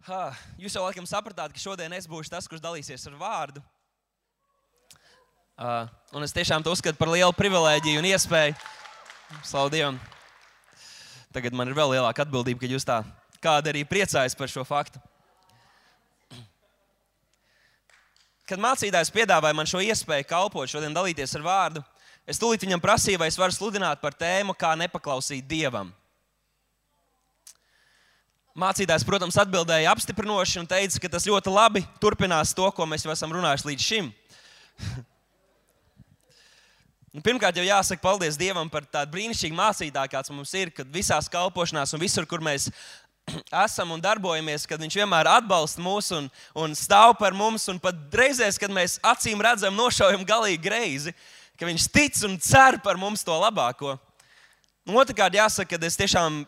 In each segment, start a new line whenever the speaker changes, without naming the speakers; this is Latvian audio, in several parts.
Ha, jūs jau laikam sapratāt, ka šodien es būšu tas, kurš dalīsies ar vārdu. Uh, un es tiešām to uzskatu par lielu privilēģiju un iespēju. Slavu Dievam! Tagad man ir vēl lielāka atbildība, ka jūs tā kāda arī priecājas par šo faktu. Kad mācītājs piedāvāja man šo iespēju kalpot, šodien dalīties ar vārdu, es tūlīt viņam prasīju, vai es varu sludināt par tēmu, kā nepaklausīt dievam. Mācītājs, protams, atbildēja apstiprinoši un teica, ka tas ļoti labi turpinās to, ko mēs jau esam runājuši līdz šim. Nu, pirmkārt, jau jāsaka paldies Dievam par tādu brīnišķīgu mācītāju, kāds mums ir, kad visās kalpošanās un visur, kur mēs esam un darbojamies, kad Viņš vienmēr atbalsta mūs un, un stāv par mums. Un pat reizēs, kad mēs acīm redzam, nošaujam galīgi greizi, ka Viņš tic un cer par mums to labāko. Un otrkārt, jāsaka, ka es tiešām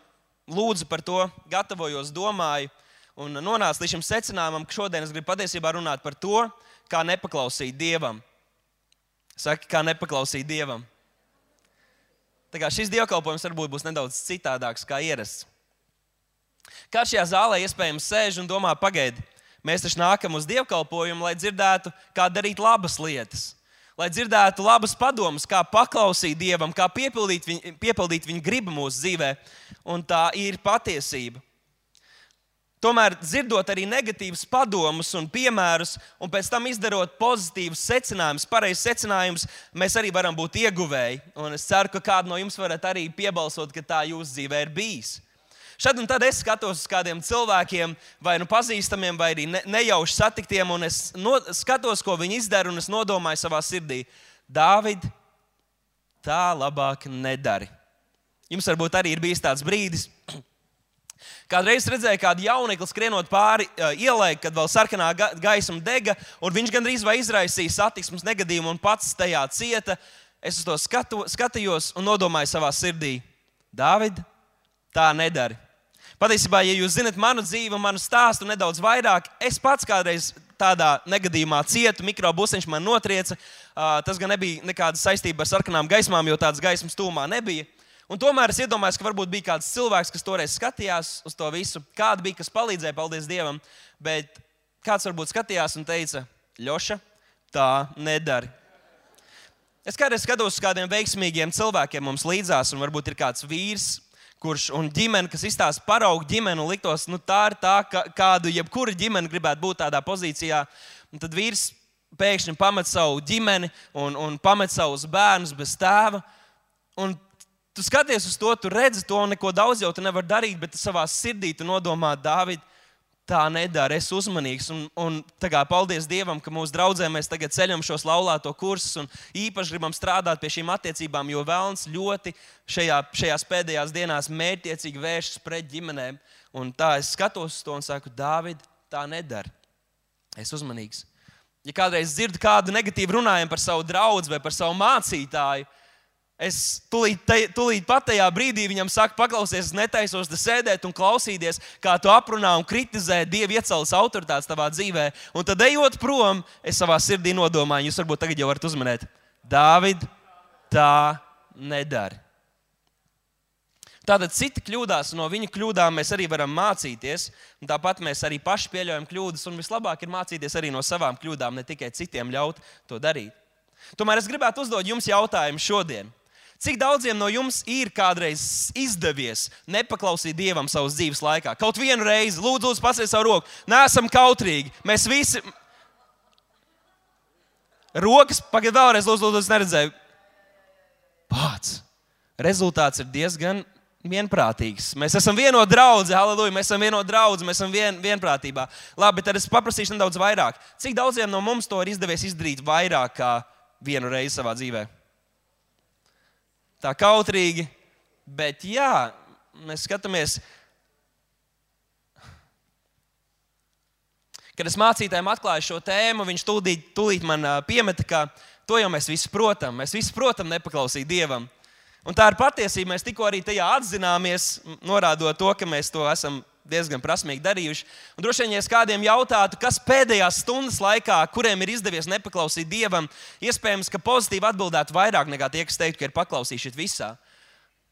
lūdzu par to, gatavojos, domāju un nonācu līdz šim secinājumam, ka šodien es gribu patiesībā runāt par to, kā nepaklausīt Dievam. Saka, kā nepaklausīt Dievam. Tā kā šis dievkalpojums varbūt būs nedaudz citādāks kā ierasts. Kā šajā zālē iespējams sēž un domā, pagaidi, mēs taču nākam uz dievkalpojumu, lai dzirdētu, kā darīt labas lietas, lai dzirdētu labas padomas, kā paklausīt Dievam, kā piepildīt viņa, piepildīt viņa gribu mūsu dzīvē. Un tā ir patiesība. Tomēr dzirdot arī negatīvus padomus un piemērus, un pēc tam izdarot pozitīvus secinājumus, pareizs secinājumus, mēs arī varam būt ieguvēji. Un es ceru, ka kādu no jums varat arī piebalsot, ka tā jūsu dzīvē ir bijis. Šad un tad es skatos uz kādiem cilvēkiem, vai nu pazīstamiem, vai arī ne, nejauši satiktiem, un es no, skatos, ko viņi izdara, un es nodomāju savā sirdī, Dāvid, tā labāk nedari. Jums varbūt arī ir bijis tāds brīdis, Kādreiz redzēju kādu jaunekli skrienot pāri ielai, kad vēl sarkanā ga gaisma dega, un viņš gandrīz vai izraisīja satiksmes negadījumu un pats tajā cieta. Es uz to skatu, skatījos un nodomāju savā sirdī, Dāvid, tā nedara. Patiesībā, ja jūs zinat manu dzīvi, manu stāstu nedaudz vairāk, es pats kādreiz tādā negadījumā cietu, mikrobusiņš man notrieca. Tas gan nebija nekāda saistība ar sarkanām gaismām, jo tādas gaismas tūmā nebija. Un tomēr es iedomājos, ka varbūt bija kāds cilvēks, kas toreiz skatījās uz to visu. Kāda bija, kas palīdzēja, paldies Dievam. Bet kāds varbūt skatījās un teica, Ļoša, tā nedara. Es kādreiz skatos uz kādiem veiksmīgiem cilvēkiem mums līdzās, un varbūt ir kāds vīrs, kurš un ģimene, kas izstāsta paraugu ģimeni, un liktos, nu, tā ir tā, ka, kādu jebkura ģimene gribētu būt tādā pozīcijā. Un tad vīrs pēkšņi pamet savu ģimeni un, un pamet savus bērnus bez tēva. Un Tu skaties uz to, tu redzi to, neko daudz jau tu nevari darīt, bet savā sirdī tu nodomā, Dāvid, tā nedara. Es esmu uzmanīgs. Un, un kā, paldies Dievam, ka mūsu draugiem mēs tagad ceļam šos laulāto kursus un īpaši gribam strādāt pie šīm attiecībām, jo Vēlns ļoti šajā, šajās pēdējās dienās mērķiecīgi vēršas pret ģimenēm. Un tā es skatos uz to un saku, Dāvid, tā nedara. Es esmu uzmanīgs. Ja kādreiz dzirdu kādu negatīvu runājumu par savu draugu vai par savu mācītāju, Es tūlīt, te, tūlīt pat tajā brīdī viņam saku, paklausies, es netaisos te sēdēt un klausīties, kā tu aprunā un kritizē Dieva iecēlas autoritātes tavā dzīvē. Un tad, ejot prom, es savā sirdī nodomāju, jūs varbūt tagad jau varat uzmanēt, Dāvid, tā nedara. Tātad citi kļūdās, no viņu kļūdām mēs arī varam mācīties. Tāpat mēs arī paši pieļaujam kļūdas, un vislabāk ir mācīties arī no savām kļūdām, ne tikai citiem ļaut to darīt. Tomēr es gribētu uzdot jums jautājumu šodien. Cik daudziem no jums ir kādreiz izdevies nepaklausīt Dievam savas dzīves laikā? Kaut vienu reizi, lūdzu, lūdzu pasiet savu roku. Nē, esam kautrīgi. Mēs visi. Rokas, pagaidiet, vēlreiz, lūdzu, lūdzu, neredzēju. Pats. Rezultāts ir diezgan vienprātīgs. Mēs esam vienoti draugi, halleluja, mēs esam vienoti draugi, mēs esam vien, vienprātībā. Labi, tad es paprasīšu nedaudz vairāk. Cik daudziem no mums to ir izdevies izdarīt vairāk kā vienu reizi savā dzīvēm? Tā kautrīgi. Bet jā, mēs skatāmies, kad es mācītājiem atklāju šo tēmu, viņš tūlīt, tūlīt man piemeta, ka to jau mēs visi protam. Mēs visi protam nepaklausīt Dievam. Un tā ir patiesība. Mēs tikko arī tajā atzināmies, norādot to, ka mēs to esam diezgan prasmīgi darījuši. Un droši vien, ja es kādiem jautātu, kas pēdējās stundas laikā, kuriem ir izdevies nepaklausīt Dievam, iespējams, ka pozitīvi atbildētu vairāk nekā tie, kas teikt, ka ir paklausījuši visā.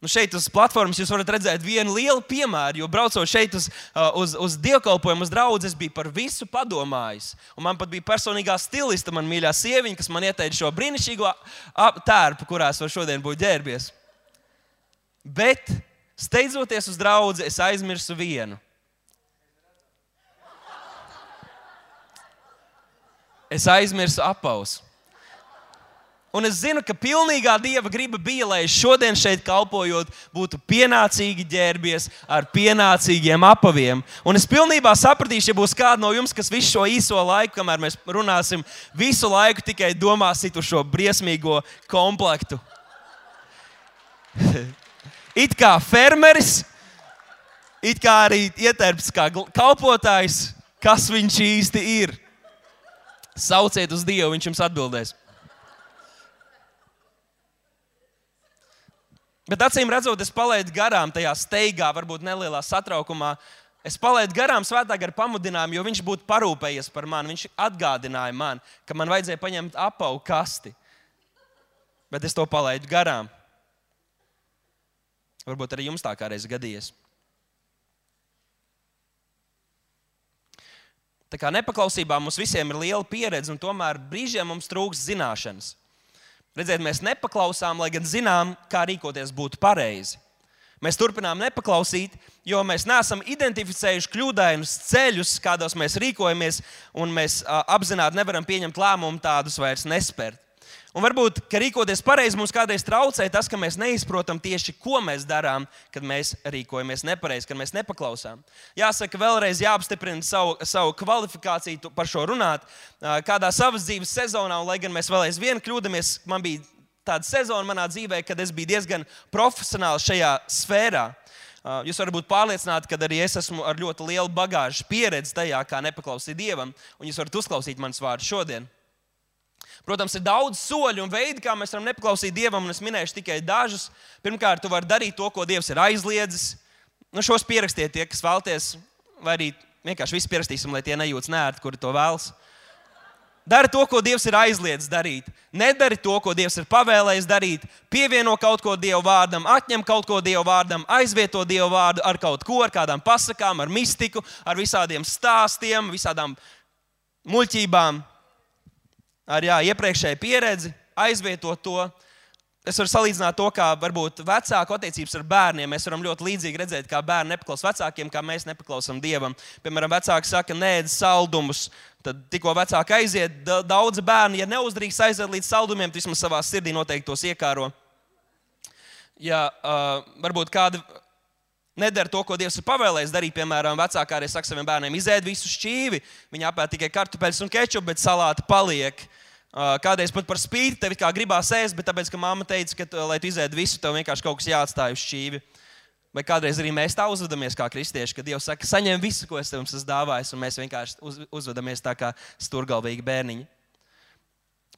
Nu šeit uz platformas jūs varat redzēt vienu lielu piemēru, jo braucot šeit uz, uh, uz, uz dievkalpojumu, uz draugu, es biju par visu padomājis. Un man pat bija personīgā stilista, man mīļā sieviete, kas man ieteica šo brīnišķīgo tērpu, kurās var šodien būt ģērbies. Bet, steidzoties uz draugu, es aizmirsu vienu. Es aizmirsu apausu. Un es zinu, ka pilnīgā dieva griba bija, lai es šodien šeit kalpojot, būtu pienācīgi ģērbies ar pienācīgiem apaviem. Un es pilnībā sapratīšu, ja būs kāda no jums, kas visu šo īso laiku, kamēr mēs runāsim, visu laiku tikai domāsit uz šo briesmīgo komplektu. it kā fermeris, it kā arī ietērps kā kalpotājs, kas viņš īsti ir. Sauciet uz Dievu, viņš jums atbildēs. Bet acīm redzot, es palaidu garām tajā steigā, varbūt nelielā satraukumā. Es palaidu garām svētā gara pamudinājumu, jo viņš būtu parūpējies par mani. Viņš atgādināja man, ka man vajadzēja paņemt apavu kasti. Bet es to palaidu garām. Varbūt arī jums tā kādreiz gadījies. Tā kā nepaklausībā mums visiem ir liela pieredze, un tomēr brīžiem mums trūks zināšanas. Redziet, mēs nepaklausām, lai gan zinām, kā rīkoties būtu pareizi. Mēs turpinām nepaklausīt, jo mēs neesam identificējuši kļūdainus ceļus, kādos mēs rīkojamies, un mēs apzināti nevaram pieņemt lēmumu tādus vairs nespērt. Un varbūt, ka rīkoties pareizi mums kādreiz traucē tas, ka mēs neizprotam tieši, ko mēs darām, kad mēs rīkojamies nepareizi, kad mēs nepaklausām. Jāsaka, vēlreiz jāapstiprina savu, savu kvalifikāciju par šo runāt. Kādā savas dzīves sezonā, un lai gan mēs vēl aizvien kļūdāmies, man bija tāda sezona manā dzīvē, kad es biju diezgan profesionāls šajā sfērā. Jūs varat būt pārliecināti, ka arī es esmu ar ļoti lielu bagāžu pieredzi tajā, kā nepaklausīt Dievam, un jūs varat uzklausīt manas vārdus šodien. Protams, ir daudz soļu un veidi, kā mēs varam nepaklausīt Dievam, un es minēšu tikai dažus. Pirmkārt, tu vari darīt to, ko Dievs ir aizliedzis. Nu, šos pierakstiet tie, kas vēlaties, vai arī vienkārši viss pierakstīsim, lai tie nejūtas nērti, kuri to vēlas. Dari to, ko Dievs ir aizliedzis darīt. Nedari to, ko Dievs ir pavēlējis darīt. Pievieno kaut ko Dieva vārdam, atņem kaut ko Dieva vārdam, aizvieto Dieva vārdu ar kaut ko, ar kādām pasakām, ar mistiku, ar visādiem stāstiem, visādām muļķībām ar jā, iepriekšēju pieredzi, aizvietot to. Es varu salīdzināt to, kā varbūt vecāku attiecības ar bērniem. Mēs varam ļoti līdzīgi redzēt, kā bērni nepaklausa vecākiem, kā mēs nepaklausām dievam. Piemēram, vecāki saka, nē, saldumus. Tad tikko vecāki aiziet, daudzi bērni, ja neuzdrīkst aiziet līdz saldumiem, tad vismaz savā sirdī noteikti tos iekāro. Ja uh, varbūt kādi nedara to, ko Dievs ir pavēlējis darīt. Piemēram, vecākā arī saka saviem bērniem, izēd visu šķīvi. Viņi apēd tikai kartupeļus un kečupu, bet salāti paliek. Kādreiz pat par spīti tev kā gribās ēst, bet tāpēc, ka mamma teica, ka, lai tu izēd visu, tev vienkārši kaut kas jāatstāj uz šķīvi. Vai kādreiz arī mēs tā uzvedamies kā kristieši, kad Dievs saka, saņem visu, ko es tev esmu dāvājis, un mēs vienkārši uz, uzvedamies tā kā stūrgalvīgi bērniņi.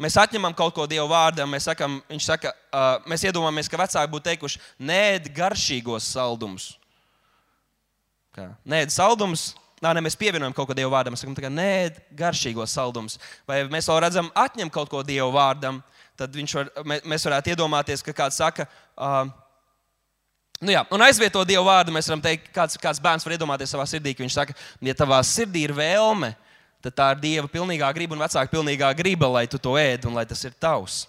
Mēs atņemam kaut ko Dieva vārdam, mēs, sakam, saka, uh, mēs iedomājamies, ka vecāki būtu teikuši, nē, garšīgos saldumus. Nē, saldumus, Nā, ne, mēs pievienojam kaut ko Dieva vārdam, mēs sakām, ka nē, garšīgos saldumus. Vai mēs vēl redzam, atņem kaut ko Dieva vārdam, tad var, mēs varētu iedomāties, ka kāds saka, uh, nu jā, un aizvieto Dieva vārdu. Mēs varam teikt, kāds, kāds bērns var iedomāties savā sirdī, ka viņš saka, ja tavā sirdī ir vēlme, tad tā ir Dieva pilnīgā griba un vecāka pilnīgā griba, lai tu to ēd un lai tas ir tavs.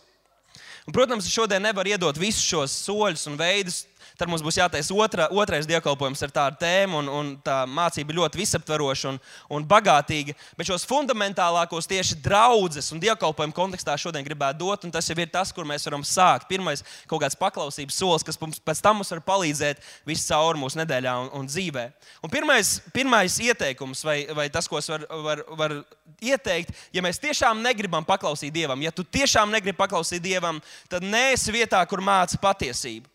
Un, protams, šodien nevar iedot visus šos soļus un veidus, Tad mums būs jātaisa otra, otrais dievkalpojums ar tādu tēmu, un, un tā mācība ļoti visaptvaroša un, un bagātīga. Bet šos fundamentālākos tieši draudzes un dievkalpojumu kontekstā šodien gribētu dot, un tas jau ir tas, kur mēs varam sākt. Pirmais kaut kāds paklausības solis, kas mums pēc tam mums var palīdzēt visu cauri mūsu nedēļā un, un dzīvē. Un pirmais, pirmais ieteikums, vai, vai tas, ko es varu var, var ieteikt, ja mēs tiešām negribam paklausīt Dievam, ja tu tiešām negribi paklausīt Dievam, tad neesi vietā, kur māca patiesību.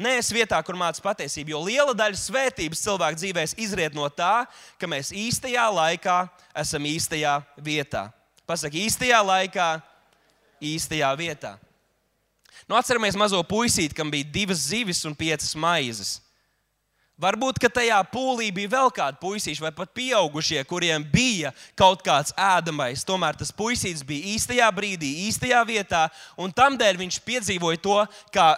Nē, es vietā, kur mācās patiesību, jo liela daļa svētības cilvēku dzīvēs izriet no tā, ka mēs īstajā laikā esam īstajā vietā. Pasaki, īstajā laikā, īstajā vietā. Nu, atceramies mazo puisīti, kam bija divas zivis un piecas maizes. Varbūt, ka tajā pūlī bija vēl kādi puisīši vai pat pieaugušie, kuriem bija kaut kāds ēdamais. Tomēr tas puisītis bija īstajā brīdī, īstajā vietā, un tamdēļ viņš piedzīvoja to, kā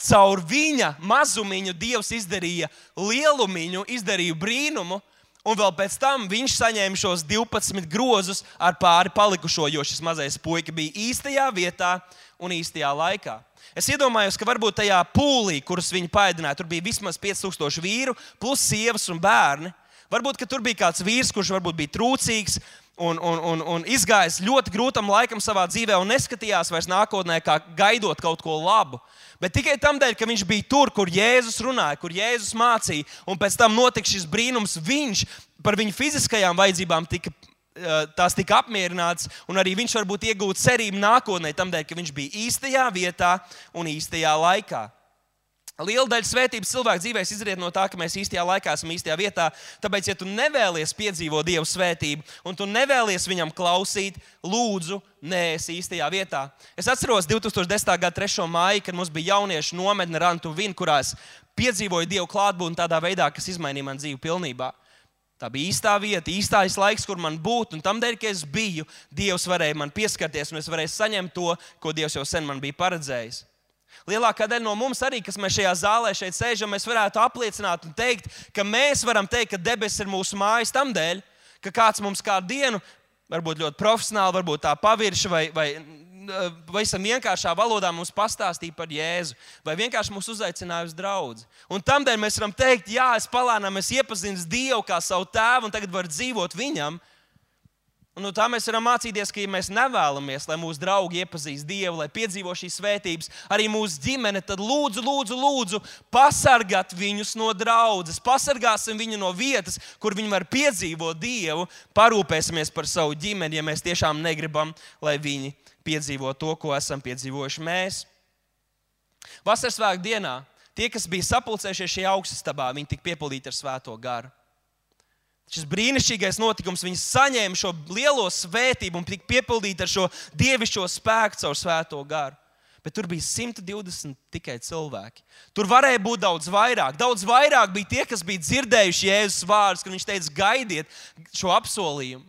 caur viņa mazumiņu Dievs izdarīja lielumiņu, izdarīja brīnumu, un vēl pēc tam viņš saņēma šos 12 grozus ar pāri palikušo, jo šis mazais puika bija īstajā vietā un īstajā laikā. Es iedomājos, ka varbūt tajā pūlī, kuras viņi paēdināja, tur bija vismaz 5000 vīru, plus sievas un bērni. Varbūt tur bija kāds vīrs, kurš varbūt bija trūcīgs, un, un, un, un izgājis ļoti grūtam laikam savā dzīvē un neskatījās vairs nākotnē, kā gaidot kaut ko labu. Bet tikai tam dēļ, ka viņš bija tur, kur Jēzus runāja, kur Jēzus mācīja, un pēc tam notika šis brīnums, viņš par viņu fiziskajām vajadzībām tika. Eh, tās tika apmierināts, un arī viņš varbūt iegūt cerību nākotnē, tam dēļ, ka viņš bija īstajā vietā un īstajā laikā. Liela daļa svētības cilvēka dzīvēs izriet no tā, ka mēs īstajā laikā esam īstajā vietā. Tāpēc, ja tu nevēlies piedzīvot Dieva svētību, un tu nevēlies viņam klausīt, lūdzu, nē, es īstajā vietā. Es atceros 2010. gada 3. māju, kad mums bija jauniešu nometne Rantu Vinu, kurās piedzīvoju Dievu klātbūtni tādā veidā, kas izmainīja man dzīvi pilnībā. Tā bija īstā vieta, īstais laiks, kur man būt. Un tam dēļ, ka es biju, Dievs varēja man pieskarties, un es varēju saņemt to, ko Dievs jau sen man bija paredzējis. Lielākā daļa no mums arī, kas mēs šajā zālē šeit sēžam, mēs varētu apliecināt un teikt, ka mēs varam teikt, ka debesis ir mūsu mājas tam dēļ, ka kāds mums kādu dienu, varbūt ļoti profesionāli, varbūt tā pavirši vai, vai pavisam vienkāršā valodā mums pastāstīja par Jēzu, vai vienkārši mūs uzaicināja uz draugu. Un tādēļ mēs varam teikt, jā, es palēnām es iepazinu Dievu kā savu tēvu, un tagad varu dzīvot viņam. Un no tā mēs varam mācīties, ka, ja mēs nevēlamies, lai mūsu draugi iepazīst Dievu, lai piedzīvo šīs svētības, arī mūsu ģimene, tad lūdzu, lūdzu, lūdzu pasargāt viņus no draudzes, pasargāsim viņu no vietas, kur viņi var piedzīvot Dievu, parūpēsimies par savu ģimeni, ja mēs tiešām negribam, lai viņi piedzīvo to, ko esam piedzīvojuši mēs. Vasaras svētku dienā tie, kas bija sapulcējušies šajā augststabā, viņi tika piepildīti ar svēto garu. Šis brīnišķīgais notikums, viņi saņēma šo lielo svētību un tika piepildīti ar šo dievišķo spēku caur svēto garu. Bet tur bija 120 tikai cilvēki. Tur varēja būt daudz vairāk. Daudz vairāk bija tie, kas bija dzirdējuši Jēzus vārdus, kad viņš teica, gaidiet šo apsolījumu.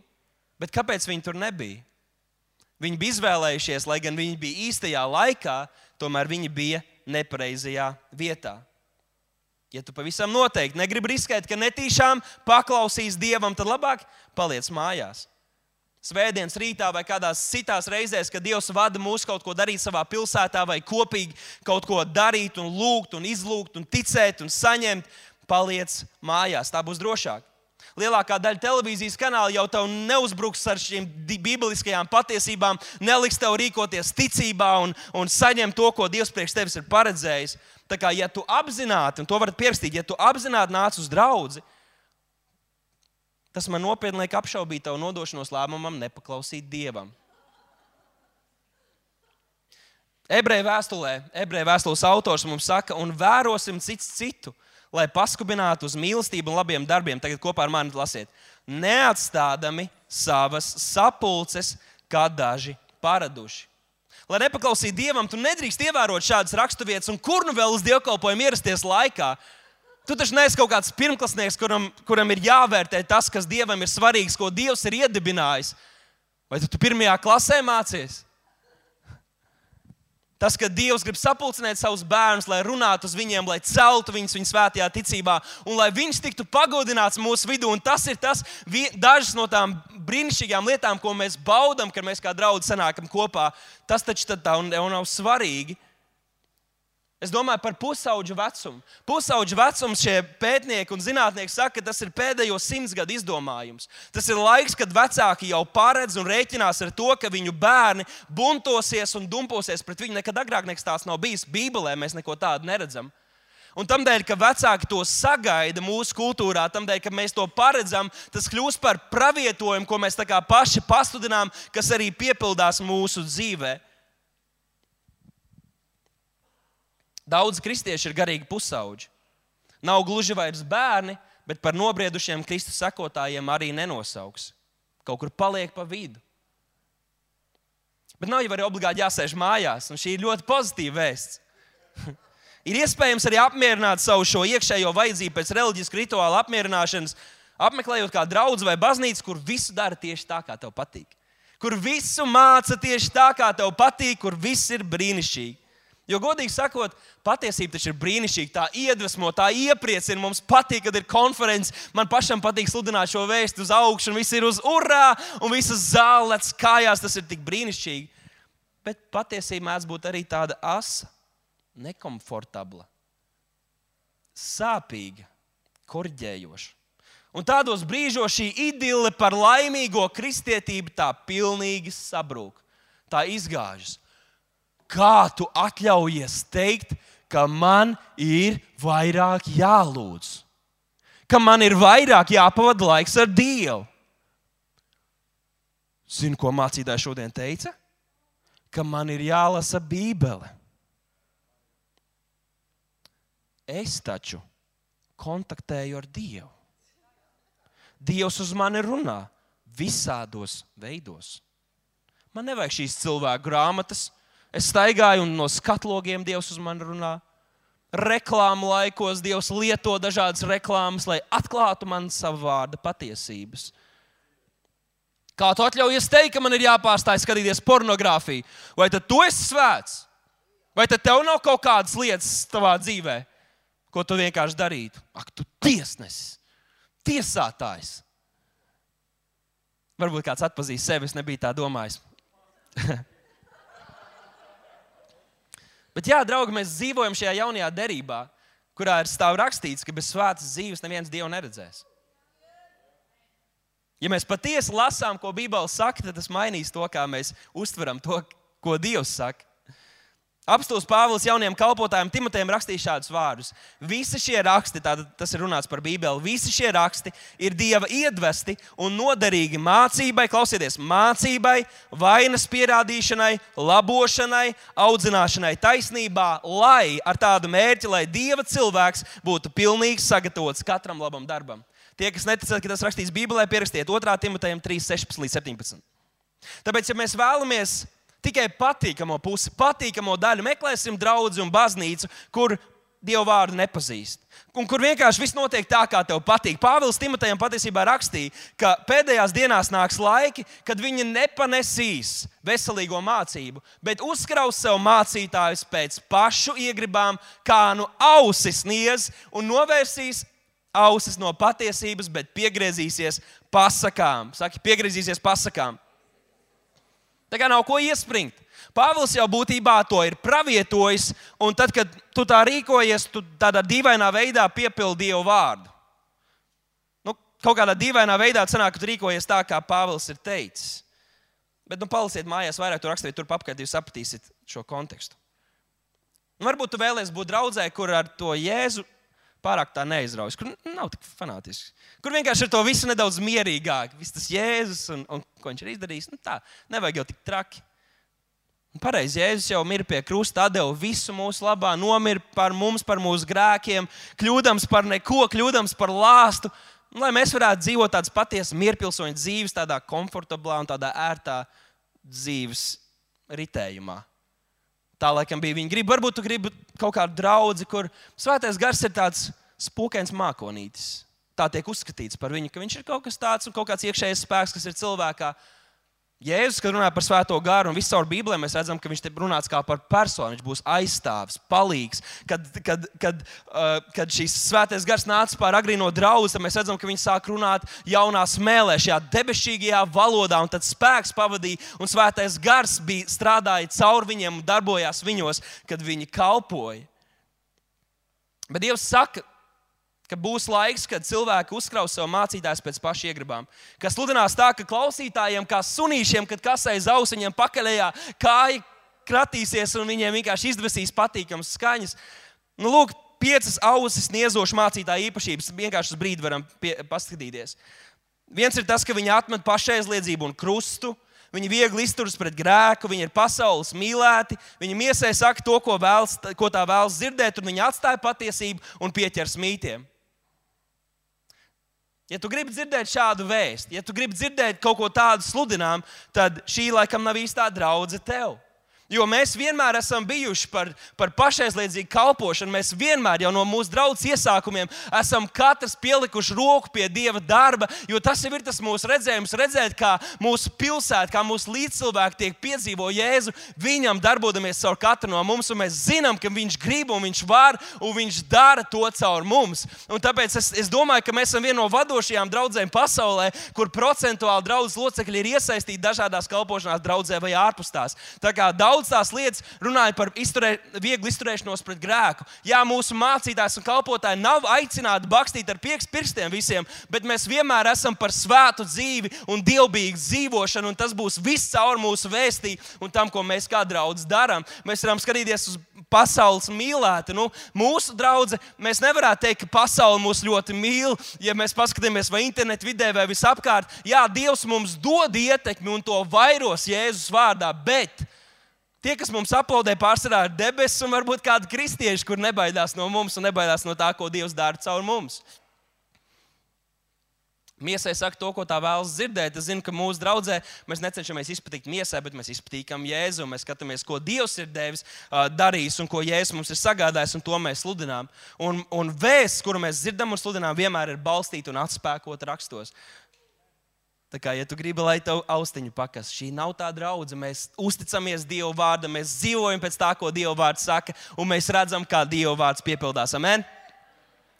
Bet kāpēc viņi tur nebija? Viņi bija izvēlējušies, lai gan viņi bija īstajā laikā, tomēr viņi bija nepareizajā vietā. Ja tu pavisam noteikti negribi riskēt, ka netīšām paklausīs Dievam, tad labāk paliec mājās. Svētdienas rītā vai kādās citās reizēs, kad Dievs vada mūs kaut ko darīt savā pilsētā, vai kopīgi kaut ko darīt, un lūgt, un izlūgt, un ticēt, un saņemt, paliec mājās. Tā būs drošāk lielākā daļa televīzijas kanāla jau tev neuzbruks ar šīm bibliskajām patiesībām, neliks tev rīkoties ticībā un, un saņemt to, ko Dievs priekš tevis ir paredzējis. Tā kā, ja tu apzināti, un to varat pierakstīt, ja tu apzināti nāc uz draugu, tas man nopietni liek apšaubīt tavu nodošanos lēmumam nepaklausīt Dievam. Ebreju vēstulē, ebreju vēstules autors mums saka, un vērosim cits citu lai paskubinātu uz mīlestību un labiem darbiem. Tagad kopā ar mani lasiet. Neatstādami savas sapulces, kā daži paraduši. Lai nepaklausītu dievam, tu nedrīkst ievērot šādas raksturvietas, un kur nu vēl uz dievkalpojumu ierasties laikā. Tu taču neesi kaut kāds pirmklasnieks, kuram, kuram ir jāvērtē tas, kas dievam ir svarīgs, ko dievs ir iedibinājis. Vai tu, tu pirmajā klasē mācījies? Tas, ka Dievs grib sapulcināt savus bērnus, lai runātu uz viņiem, lai celtu viņus viņa svētajā ticībā, un lai viņš tiktu pagodināts mūsu vidū. Un tas ir tas, dažas no tām brīnišķīgām lietām, ko mēs baudām, kad mēs kā draugi sanākam kopā. Tas taču tā nav svarīgi. Es domāju par pusauģu vecumu. Pusauģu vecums šie pētnieki un zinātnieki saka, ka tas ir pēdējo simts gadu izdomājums. Tas ir laiks, kad vecāki jau paredz un rēķinās ar to, ka viņu bērni buntosies un dumposies pret viņu. Nekad agrāk nekas tāds nav bijis. Bībelē mēs neko tādu neredzam. Un tam dēļ, ka vecāki to sagaida mūsu kultūrā, tam dēļ, ka mēs to paredzam, tas kļūst par pravietojumu, ko mēs paši pastudinām, kas arī piepildās mūsu dzīvēm. Daudz kristieši ir garīgi pusauģi. Nav gluži vairs bērni, bet par nobriedušiem Kristus sekotājiem arī nenosauks. Kaut kur paliek pa vidu. Bet nav jau arī obligāti jāsēž mājās, un šī ir ļoti pozitīva vēsts. ir iespējams arī apmierināt savu šo iekšējo vajadzību pēc reliģisku rituāla apmierināšanas, apmeklējot kādu draugu vai baznīcu, kur visu dara tieši tā, kā tev patīk. Kur visu māca tieši tā, kā tev patīk, kur viss ir brīnišķīgi. Jo, godīgi sakot, patiesība taču ir brīnišķīga. Tā iedvesmo, tā iepriecina. Mums patīk, kad ir konferences. Man pašam patīk sludināt šo vēstu uz augšu, un viss ir uz urā, un visas zāles kājās. Tas ir tik brīnišķīgi. Bet patiesībā mēdz būt arī tāda asa, nekomfortabla, sāpīga, korģējoša. Un tādos brīžos šī idile par laimīgo kristietību tā pilnīgi sabrūk. Tā izgāžas. Kā tu atļaujies teikt, ka man ir vairāk jālūdz, ka man ir vairāk jāpavada laiks ar Dievu? Zini, ko mācītāji šodien teica? Ka man ir jālasa Bībele. Es taču kontaktēju ar Dievu. Dievs uz mani runā visādos veidos. Man nevajag šīs cilvēku grāmatas. Es staigāju un no skatlogiem Dievs uz mani runā. Reklāmu laikos Dievs lieto dažādas reklāmas, lai atklātu man savu vārdu patiesības. Kā tu atļaujies teikt, ka man ir jāpārstāj skatīties pornogrāfiju? Vai tad tu esi svēts? Vai tad tev nav kaut kādas lietas savā dzīvē, ko tu vienkārši darītu? Ak, tu tiesnesis, tiesātājs. Varbūt kāds atpazīst sevi, es nebiju tā domājis. Bet, jā, draugi, mēs dzīvojam šajā jaunajā derībā, kurā ir stāv rakstīts, ka bez svētas dzīves neviens dievu neredzēs. Ja mēs patiesi lasām, ko Bībele saka, tad tas mainīs to, kā mēs uztveram to, ko Dievs saka. Apstults Pāvils jauniem kalpotājiem Timotejam rakstīja šādus vārdus. Visi šie raksti, tātad tas ir runāts par Bībeli, visi šie raksti ir Dieva iedvesti un noderīgi mācībai, klausieties, mācībai, vainas pierādīšanai, labošanai, audzināšanai taisnībā, lai ar tādu mērķi, lai Dieva cilvēks būtu pilnīgi sagatavots katram labam darbam. Tie, kas neticat, ka tas rakstīts Bībelē, pierakstiet 2. Timotejam 3, 16 līdz 17. Tāpēc, ja mēs vēlamies tikai patīkamo pusi, patīkamo daļu. Meklēsim draugu un baznīcu, kur Dievu vārdu nepazīst. Un kur vienkārši viss notiek tā, kā tev patīk. Pāvils Timotejam patiesībā rakstīja, ka pēdējās dienās nāks laiki, kad viņi nepanesīs veselīgo mācību, bet uzkraus sev mācītājus pēc pašu iegribām, kā nu ausis sniedz un novērsīs ausis no patiesības, bet piegriezīsies pasakām. Saki, piegriezīsies pasakām. Tā kā nav ko iespringt. Pāvils jau būtībā to ir pravietojis, un tad, kad tu tā rīkojies, tu tādā dīvainā veidā piepildi Dievu vārdu. Nu, kaut kādā dīvainā veidā sanāk, ka tu rīkojies tā, kā Pāvils ir teicis. Bet, nu, palasiet mājās, vairāk tur rakstīt, tur apkārt jūs sapratīsiet šo kontekstu. Nu, varbūt tu vēlēsies būt draudzē, kur ar to Jēzu pārāk tā neizraujas, kur nav tik fanātisks. Kur vienkārši ar to visu nedaudz mierīgāk. Viss tas Jēzus un, un ko viņš ir izdarījis. Nu, tā, nevajag jau tik traki. Pareizi, Jēzus jau ir pie krusta, deva visu mūsu labā, nomira par mums, par mūsu grēkiem, kļūdams par neko, kļūdams par lāstu. Lai mēs varētu dzīvot tādas patiesas mierpilsoņa dzīves, tādā komfortablā un tādā ērtā dzīves ritējumā. Tā laikam bija viņa griba. Varbūt tu gribi kaut kādu draugu, kur svētais gars ir tāds spūkains mākonītis. Tā tiek uzskatīts par viņu, ka viņš ir kaut kas tāds un kaut kāds iekšējs spēks, kas ir cilvēkā. Jēzus, kad runā par svēto garu, un visur Bībelē mēs redzam, ka viņš te runāts kā par personu. Viņš būs aizstāvis, palīgs. Kad, kad, kad, uh, kad šīs svētais gars nāca pār agrīno draugu, tad mēs redzam, ka viņi sāk runāt jaunā smēlē, šajā debesīgajā valodā, un tad spēks pavadīja, un svētais gars bija strādāja caur viņiem un darbojās viņos, kad viņi kalpoja. Bet Dievs saka, ka būs laiks, kad cilvēki uzkraus savu mācītāju pēc paša iegribām. Kas sludinās tā, ka klausītājiem, kā sunīšiem, kad kasē zausiņiem pakaļējā, kāja kratīsies un viņiem vienkārši izdvesīs patīkamas skaņas. Nu, lūk, piecas ausis niezošas mācītāja īpašības. Vienkārši uz brīdi varam pie, paskatīties. Viens ir tas, ka viņi atmet pašaizliedzību un krustu. Viņi viegli izturas pret grēku, viņi ir pasaules mīlēti, viņi miesai saka to, ko, vēlas, ko tā vēlas dzirdēt, un viņi atstāja patiesību un pieķers mītiem. Ja tu gribi dzirdēt šādu vēstu, ja tu gribi dzirdēt kaut ko tādu sludinām, tad šī laikam nav īstā draudzene tev. Jo mēs vienmēr esam bijuši par, par pašaizliedzīgu kalpošanu. Mēs vienmēr jau no mūsu draudzes iesākumiem esam katrs pielikuši roku pie Dieva darba, jo tas jau ir tas mūsu redzējums. Redzēt, kā mūsu pilsēta, kā mūsu līdzcilvēki tiek piedzīvo Jēzu, viņam darbojamies caur katru no mums, mēs zinām, ka viņš grib un viņš var un viņš dara to caur mums. Un tāpēc es, es domāju, ka mēs esam viena no vadošajām draudzēm pasaulē, kur procentuāli draudzes locekļi ir iesaistīti dažādās kalpošanās draudzē vai ārpus tās. Tā daudz tās lietas, runājot par izturē, vieglu izturēšanos pret grēku. Jā, mūsu mācītājs un kalpotāji nav aicināti bakstīt ar pirkstiem visiem, bet mēs vienmēr esam par svētu dzīvi un dievbijīgu dzīvošanu, un tas būs viss caur mūsu vēstī un tam, ko mēs kā draugi darām. Mēs varam skatīties uz pasaules mīlētu. Nu, mūsu draudzene, mēs nevaram teikt, ka pasaule mūs ļoti mīl. Ja mēs paskatāmies vai internetu vidē, vai visapkārt, jā, Dievs mums dod ietekmi un to vairos Jēzus vārdā. Bet Tie, kas mums aplaudē, pārsvarā ir debesis, un varbūt kādi kristieši, kur nebaidās no mums un nebaidās no tā, ko Dievs dara caur mums. Miesai saka to, ko tā vēlas dzirdēt. Es zinu, ka mūsu draudzē mēs necenšamies izpatikt miesai, bet mēs izpatīkam Jēzu. Mēs skatāmies, ko Dievs ir devis, darījis un ko Jēzus mums ir sagādājis, un to mēs sludinām. Un, un vēsts, kuru mēs dzirdam un sludinām, vienmēr ir balstīta un atspēkota rakstos. Tā kā, ja tu gribi, lai tev austiņu pakas, šī nav tā draudzene. Mēs uzticamies Dieva vārdam, mēs dzīvojam pēc tā, ko Dieva vārds saka, un mēs redzam, kā Dieva vārds piepildās. Amen?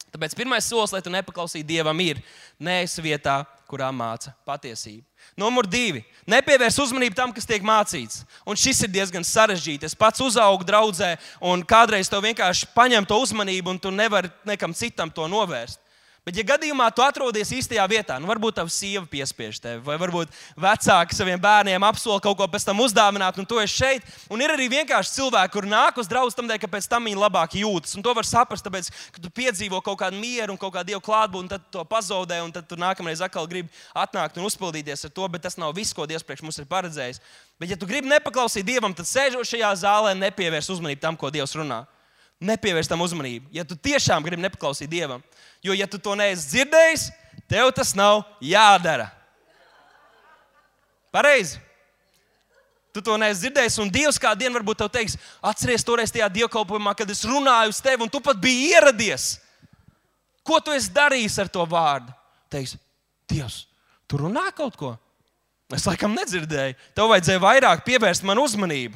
Tāpēc pirmais solis, lai tu nepaklausītu Dievam, ir neesi vietā, kurā māca patiesību. Numur divi. Nepievērs uzmanību tam, kas tiek mācīts. Un šis ir diezgan sarežģīti. Es pats uzaugu draudzē, un kādreiz tev vienkārši paņem to uzmanību, un tu nevari nekam citam to novērst. Bet, ja gadījumā tu atrodies īstajā vietā, nu, varbūt tavs sieva piespiež tevi, vai varbūt vecāki saviem bērniem apsola kaut ko pēc tam uzdāvināt, un tu esi šeit. Un ir arī vienkārši cilvēki, kur nāk uz draugu tam dēļ, ka pēc tam viņi labāk jūtas. Un to var saprast, tāpēc, ka tu piedzīvo kaut kādu mieru un kaut kādu dievu klātbūtni, tad to pazaudē, un tad tu nākamreiz atkal gribi atnākt un uzpildīties ar to. Bet tas nav viss, ko Dievs priekš mums ir paredzējis. Bet, ja tu gribi nepaklausīt Dievam, tad sēžot šajā zālē, nepievērs uzmanību tam, ko Dievs runā. Nepievērs tam uzmanību. Ja tu tiešām gribi nepaklausīt Dievam, Jo, ja tu to neesi dzirdējis, tev tas nav jādara. Pareizi. Tu to neesi dzirdējis, un Dievs kādu dienu varbūt te teiks, atceries toreiz tajā dievkalpojumā, kad es runāju uz tevi, un tu pat biji ieradies. Ko tu esi darījis ar to vārdu? Teiks, Dievs, tu runā kaut ko? Es laikam nedzirdēju. Tev vajadzēja vairāk pievērst man uzmanību.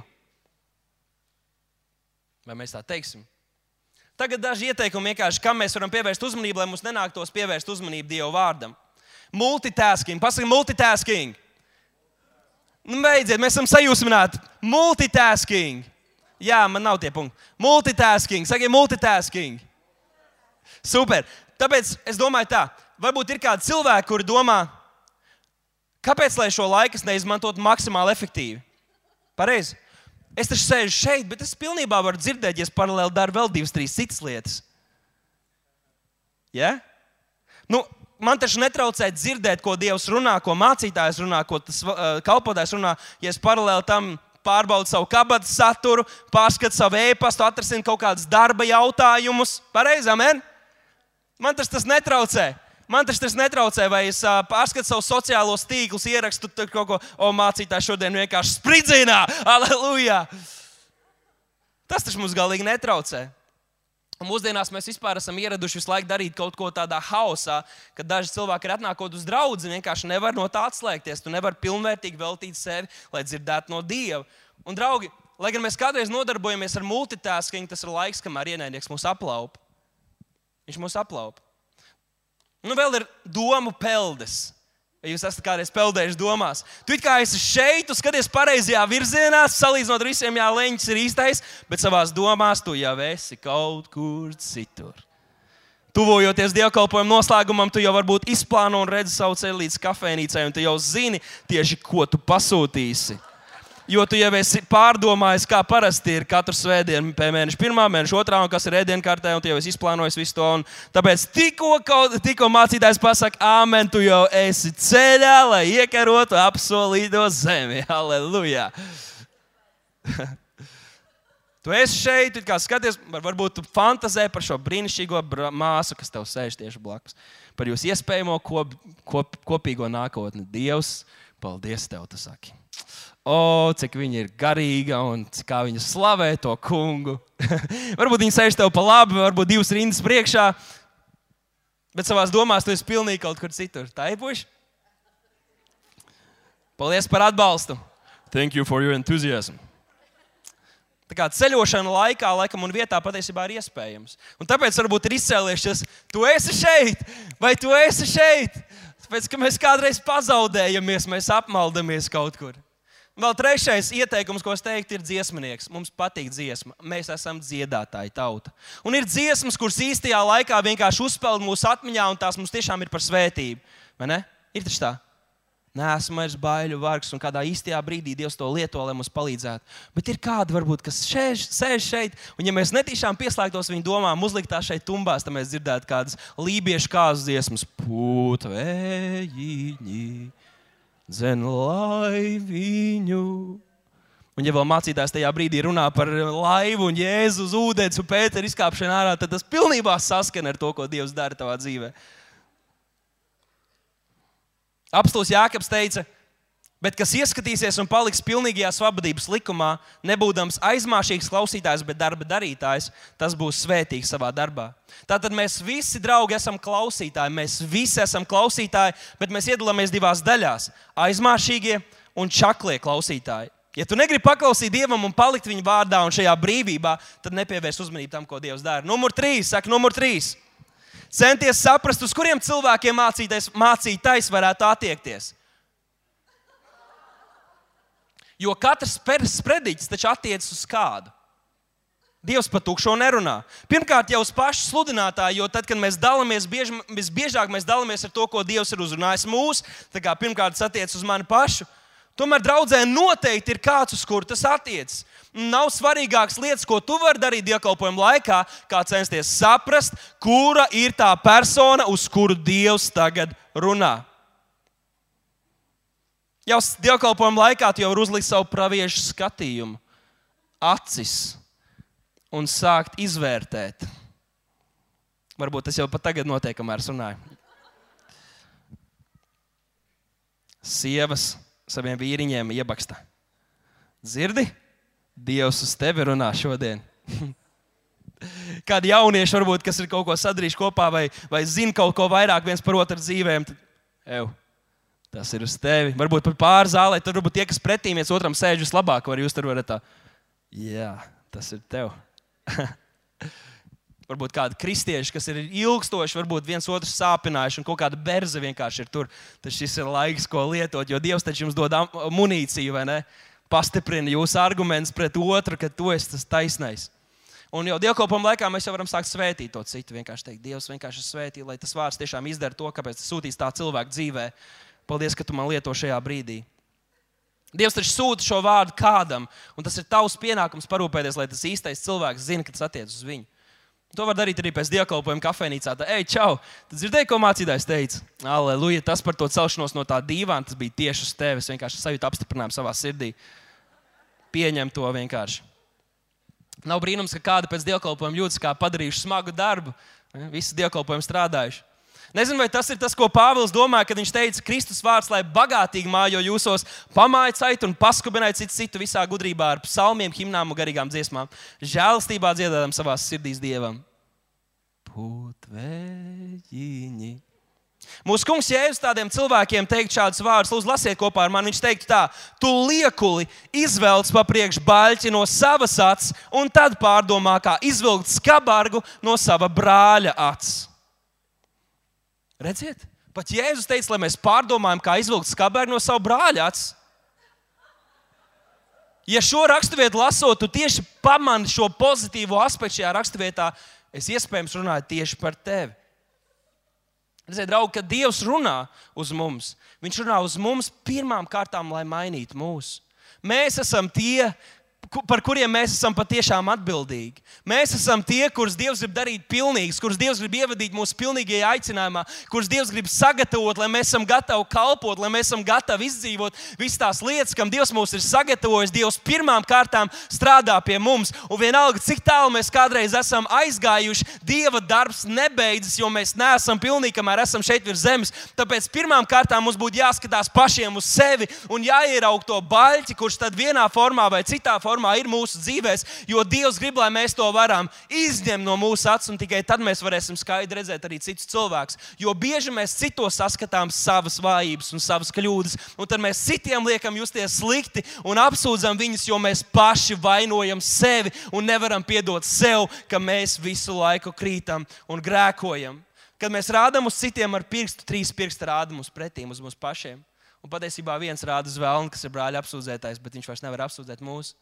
Vai mēs tā teiksim? Tagad daži ieteikumi vienkārši, kam mēs varam pievērst uzmanību, lai mums nenāktos pievērst uzmanību Dieva vārdam. Multitasking, pasakiet, multitasking. Nu, beidziet, mēs esam sajūsmināti. Multitasking. Jā, man nav tie punkti. Multitasking, sakiet, multitasking. Super. Tāpēc es domāju, tā, varbūt ir kādi cilvēki, kuri domā, kāpēc lai šo laiku neizmantotu maksimāli efektīvi. Pareizi. Es taču sēžu šeit, bet es pilnībā varu dzirdēt, ja es paralēli daru vēl divas, trīs citas lietas. Ja? Nu, man taču netraucē dzirdēt, ko Dievs runā, ko mācītājs runā, ko tas uh, kalpotājs runā, ja es paralēli tam pārbaudu savu kabatas saturu, pārskatu savu e-pastu, atrasinu kaut kādus darba jautājumus. Pareizi, amen? Man tas, tas netraucē. Man tas, tas netraucē, vai es uh, pārskatu savus sociālos tīklus, ierakstu kaut ko, o mācītāji šodien vienkārši spridzinā, aleluja! Tas taču mums galīgi netraucē. Un mūsdienās mēs vispār esam ieradušies visu laiku darīt kaut ko tādā haosā, kad daži cilvēki ir atnākot uz draugu, vienkārši nevar no tā atslēgties. Tu nevari pilnvērtīgi veltīt sevi, lai dzirdētu no Dieva. Un, draugi, lai gan mēs kādreiz nodarbojamies ar multitasking, tas ir laiks, kamēr ienaidnieks mūs aplaupa. Viņš mūs aplaupa. Nu, vēl ir domu peldes. Ja jūs esat kādreiz peldējuši domās, tu kā esi šeit, tu skaties pareizajā virzienā, salīdzinot ar visiem, jā, leņķis ir īstais, bet savā domās tu jau esi kaut kur citur. Tuvojoties dievkalpojuma noslēgumam, tu jau varbūt izplāno un redzi savu ceļu līdz kafejnīcai, un tu jau zini tieši, ko tu pasūtīsi jo tu jau esi pārdomājis, kā parasti ir katru svētdienu, mēneša pirmā, mēneša otrā, un kas ir ēdienkartē, un tu jau esi izplānojis visu to. Tāpēc tikko, tikko mācītājs pasakā, Āmen, tu jau esi ceļā, lai iekarotu apsolīto zemi. Halleluja! tu esi šeit, kā skaties, varbūt tu fantazē par šo brīnišķīgo māsu, kas tev sēž tieši blakus. par jūsu iespējamo kop, kop, kopīgo nākotni. Dievs, paldies tev, tu saki. O, cik viņa ir garīga un kā viņa slavē to kungu. varbūt viņa sēž tev pa labi, varbūt divas rindas priekšā, bet savā domās tu esi pilnīgi kaut kur citur. Tā ir puiši. Paldies par atbalstu. Thank you for your enthusiasm. Tā kā ceļošana laikā, laikam, un vietā patiesībā ir iespējams. Un tāpēc varbūt ir izcēlies šis, tu esi šeit, vai tu esi šeit. Tāpēc, ka mēs kādreiz pazaudējamies, mēs apmaldamies kaut kur. Vēl trešais ieteikums, ko es teiktu, ir dziesmnieks. Mums patīk dziesma. Mēs esam dziedātāji tauta. Un ir dziesmas, kuras īstajā laikā vienkārši uzpeld mūsu atmiņā, un tās mums tiešām ir par svētību. Vai ne? Ir taču tā. Nē, esmu vairs baiļu vargs, un kādā īstajā brīdī Dievs to lieto, lai mums palīdzētu. Bet ir kādi, varbūt, kas šēž, sēž šeit, un ja mēs netīšām pieslēgtos viņu domām, uzlikt tā šeit tumbās, tad mēs dzirdētu kādas lībiešu kāzu dziesmas, pūtvējiņi, dzen laiviņu. Un, ja vēl mācītājs tajā brīdī runā par laivu un jēzu uz ūdens un pēteru izkāpšanu ārā, tad tas pilnībā saskan ar to, ko Dievs dara tavā dzīvēm. Apstults Jānis teica, bet kas ieskatīsies un paliks pilnīgajā svabadības likumā, nebūdams aizmāšīgs klausītājs, bet darba darītājs, tas būs svētīgs savā darbā. Tātad mēs visi, draugi, esam klausītāji. Mēs visi esam klausītāji, bet mēs iedalāmies divās daļās - aizmāšīgie un čaklie klausītāji. Ja tu negribi paklausīt Dievam un palikt viņa vārdā un šajā brīvībā, tad nepievērs uzmanību tam, ko Dievs dara. Numur trīs, saka, numur trīs centies saprast, uz kuriem cilvēkiem mācītais, mācītais varētu attiekties. Jo katrs sprediķis taču attiecas uz kādu. Dievs par tukšo nerunā. Pirmkārt, jau uz pašu sludinātāju, jo tad, kad mēs dalāmies, bieži, visbiežāk mēs dalāmies ar to, ko Dievs ir uzrunājis mūsu. Pirmkārt, tas attiecas uz mani pašu. Tomēr draudzē noteikti ir kāds, uz kuru tas attiecas. Nav svarīgākas lietas, ko tu vari darīt dievkalpojuma laikā, kā censties saprast, kura ir tā persona, uz kuru Dievs tagad runā. Jau dievkalpojuma laikā tu jau vari uzlikt savu praviešu skatījumu, acis un sākt izvērtēt. Varbūt tas jau pat tagad notiek, kamēr runāju. Sievas saviem vīriņiem iebaksta. Dzirdi? Dievs uz tevi runā šodien. Kādi jaunieši varbūt, kas ir kaut ko sadarījuši kopā vai, vai zina kaut ko vairāk viens par otru dzīvēm, tad ev, tas ir uz tevi. Varbūt par pāri zālē, tad varbūt tie, kas pretī viens otram sēž vislabāk, var jūs tur varat tā. Jā, tas ir tev. varbūt kādi kristieši, kas ir ilgstoši, varbūt viens otru sāpinājuši, un kaut kāda berze vienkārši ir tur. Tad šis ir laiks, ko lietot, jo Dievs taču jums dod munīciju, vai ne? Pastiprina jūsu argumentus pret otru, ka tu esi tas taisnais. Un jau dievkalpojuma laikā mēs jau varam sākt svētīt to citu. Vienkārši teikt, Dievs vienkārši svētī, lai tas vārds tiešām izdara to, kāpēc tas sūtīs tā cilvēku dzīvē. Paldies, ka tu man lieto šajā brīdī. Dievs taču sūta šo vārdu kādam, un tas ir tavs pienākums parūpēties, lai tas īstais cilvēks zina, ka tas attiecas uz viņu. To var darīt arī pēc dievkalpojuma kafejnīcā. Tā, ej, čau! Tad dzirdēji, ko mācītājs teica? Aleluja! Tas par to celšanos no tā dīvāna, tas bija tieši uz tevis. Vienkārši sajūtu apstiprinājumu savā sirdī. Pieņem to vienkārši. Nav brīnums, ka kādi pēc dievkalpojuma jūtas kā padarījuši smagu darbu. Visi dievkalpojumi strādājuši. Nezinu, vai tas ir tas, ko Pāvils domāja, kad viņš teica, Kristus vārds, lai bagātīgi mājo jūsos, pamājiet un paskubiniet citu, citu visā gudrībā ar psalmiem, himnām un garīgām dziesmām. Žēlastībā dziedādam savā sirdīs dievam. Putvējiņi. Mūsu kungs Jēzus tādiem cilvēkiem teikt šādus vārdus, lūdzu, lasiet kopā ar mani. Viņš teikt, tā, tu liekuli izvelc pa priekšu baļķi no savas acis, un tad pārdomā, kā izvilkt skabargu no sava brāļa acis. Redziet, pat Jēzus teica, lai mēs pārdomājam, kā izvilkt skarbēju no savu brāļa acis. Ja šo raksturvietu lasot, tu tieši pamani šo pozitīvo aspektu šajā raksturvietā, es iespējams runāju tieši par tevi. Redziet, draugi, kad Dievs runā uz mums, Viņš runā uz mums pirmām kārtām, lai mainītu mūsu. Mēs esam tie, par kuriem mēs esam patiešām atbildīgi. Mēs esam tie, kurus Dievs grib darīt pilnīgus, kurus Dievs grib ievadīt mūsu pilnīgajā aicinājumā, kurus Dievs grib sagatavot, lai mēs esam gatavi kalpot, lai mēs esam gatavi izdzīvot visas tās lietas, kam Dievs mūs ir sagatavojis. Dievs pirmām kārtām strādā pie mums. Un vienalga, cik tālu mēs kādreiz esam aizgājuši, Dieva darbs nebeidzas, jo mēs neesam pilnīgi, kamēr esam šeit virs zemes. Tāpēc pirmām kārtām mums būtu jāskatās pašiem uz sevi un jāieraug to baļķi, kurš tad vienā formā vai citā formā formā ir mūsu dzīvēs, jo Dievs grib, lai mēs to varam izņemt no mūsu acis, un tikai tad mēs varēsim skaidri redzēt arī citus cilvēkus. Jo bieži mēs citos saskatām savas vājības un savas kļūdas, un tad mēs citiem liekam justies slikti un apsūdzam viņus, jo mēs paši vainojam sevi un nevaram piedot sev, ka mēs visu laiku krītam un grēkojam. Kad mēs rādām uz citiem ar pirkstu, trīs pirksti rāda mums pretī, uz mums pašiem. Un patiesībā viens rāda uz vēlnu, kas ir brāļa apsūdzētājs, bet viņš vairs nevar apsūdzēt mūsu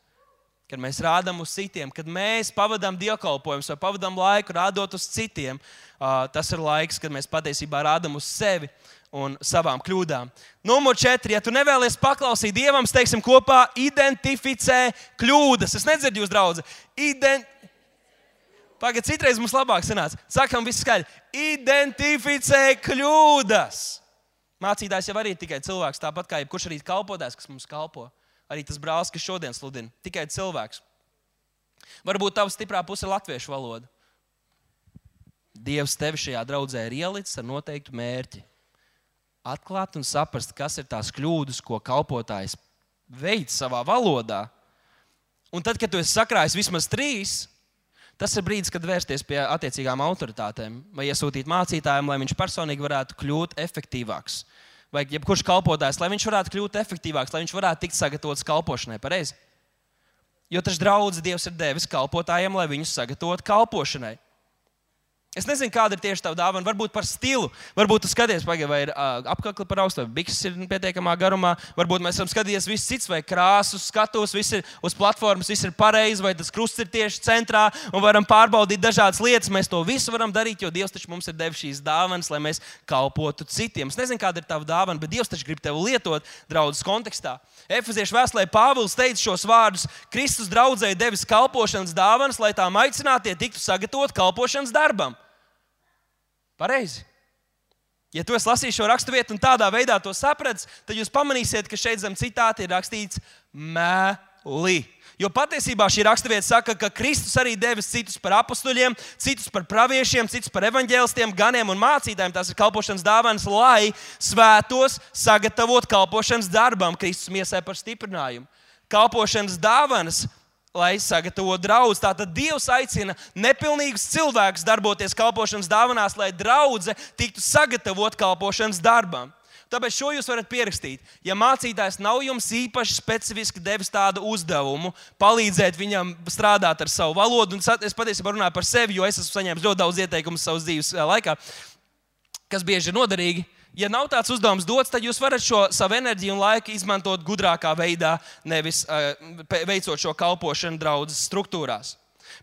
kad mēs rādām uz citiem, kad mēs pavadām dievkalpojumus vai pavadām laiku rādot uz citiem, tas ir laiks, kad mēs patiesībā rādām uz sevi un savām kļūdām. Numur četri, ja tu nevēlies paklausīt dievam, teiksim, kopā identificē kļūdas. Es nedzirdu jūs, draugi. Ident... Pagaidiet, citreiz mums labāk sanāca. Sakām, viss skaļi. Identificē kļūdas. Mācītājs jau arī tikai cilvēks, tāpat kā jebkurš arī kalpotājs, kas mums kalpo arī tas brālis, kas šodien sludina. Tikai cilvēks. Varbūt tava stiprā puse ir latviešu valoda. Dievs tevi šajā draudzē ir ielicis ar noteiktu mērķi. Atklāt un saprast, kas ir tās kļūdas, ko kalpotājs veids savā valodā. Un tad, kad tu esi sakrājis vismaz trīs, tas ir brīdis, kad vērsties pie attiecīgām autoritātēm vai iesūtīt mācītājiem, lai viņš personīgi varētu kļūt efektīvāks vai jebkurš kalpotājs, lai viņš varētu kļūt efektīvāks, lai viņš varētu tikt sagatavots kalpošanai. Pareizi? Jo tas draudzes Dievs ir devis kalpotājiem, lai viņus sagatavotu kalpošanai. Es nezinu, kāda ir tieši tā dāvana. Varbūt par stilu. Varbūt jūs pagaidi, vai ir uh, apakle par augstu, vai bikses ir pietiekamā garumā. Varbūt mēs esam skatījies viss cits, vai krāsas skatos, viss ir uz platformas, viss ir pareizi, vai tas krusts ir tieši centrā, un varam pārbaudīt dažādas lietas. Mēs to visu varam darīt, jo Dievs taču mums ir devis šīs dāvanas, lai mēs kalpotu citiem. Es nezinu, kāda ir tava dāvana, bet Dievs taču grib tevi lietot draudzes kontekstā. Efeziešu vēstulē Pāvils teica šos vārdus: Kristus draudzēji devis kalpošanas dāvanas, lai tām aicinātie tiktu sagatavot kalpošanas darbam. Pareizi. Ja tu esi lasījis šo raksturvietu un tādā veidā to sapratis, tad jūs pamanīsiet, ka šeit zem citāta ir rakstīts meli. Jo patiesībā šī raksturvieta saka, ka Kristus arī devis citus par apstuļiem, citus par praviešiem, citus par evaņģēlistiem, ganiem un mācītājiem. Tās ir kalpošanas dāvanas, lai svētos sagatavot kalpošanas darbam, Kristus miesai par stiprinājumu. Kalpošanas dāvanas lai sagatavotu draugu. Tātad Dievs aicina nepilnīgus cilvēkus darboties kalpošanas dāvanās, lai draudzene tiktu sagatavot kalpošanas darbam. Tāpēc šo jūs varat pierakstīt. Ja mācītājs nav jums īpaši specifiski devis tādu uzdevumu, palīdzēt viņam strādāt ar savu valodu, un es patiesībā runāju par sevi, jo es esmu saņēmis ļoti daudz ieteikumu savas dzīves laikā, kas bieži ir noderīgi ja nav tāds uzdevums dots, tad jūs varat šo savu enerģiju un laiku izmantot gudrākā veidā, nevis uh, veicot šo kalpošanu draudzes struktūrās.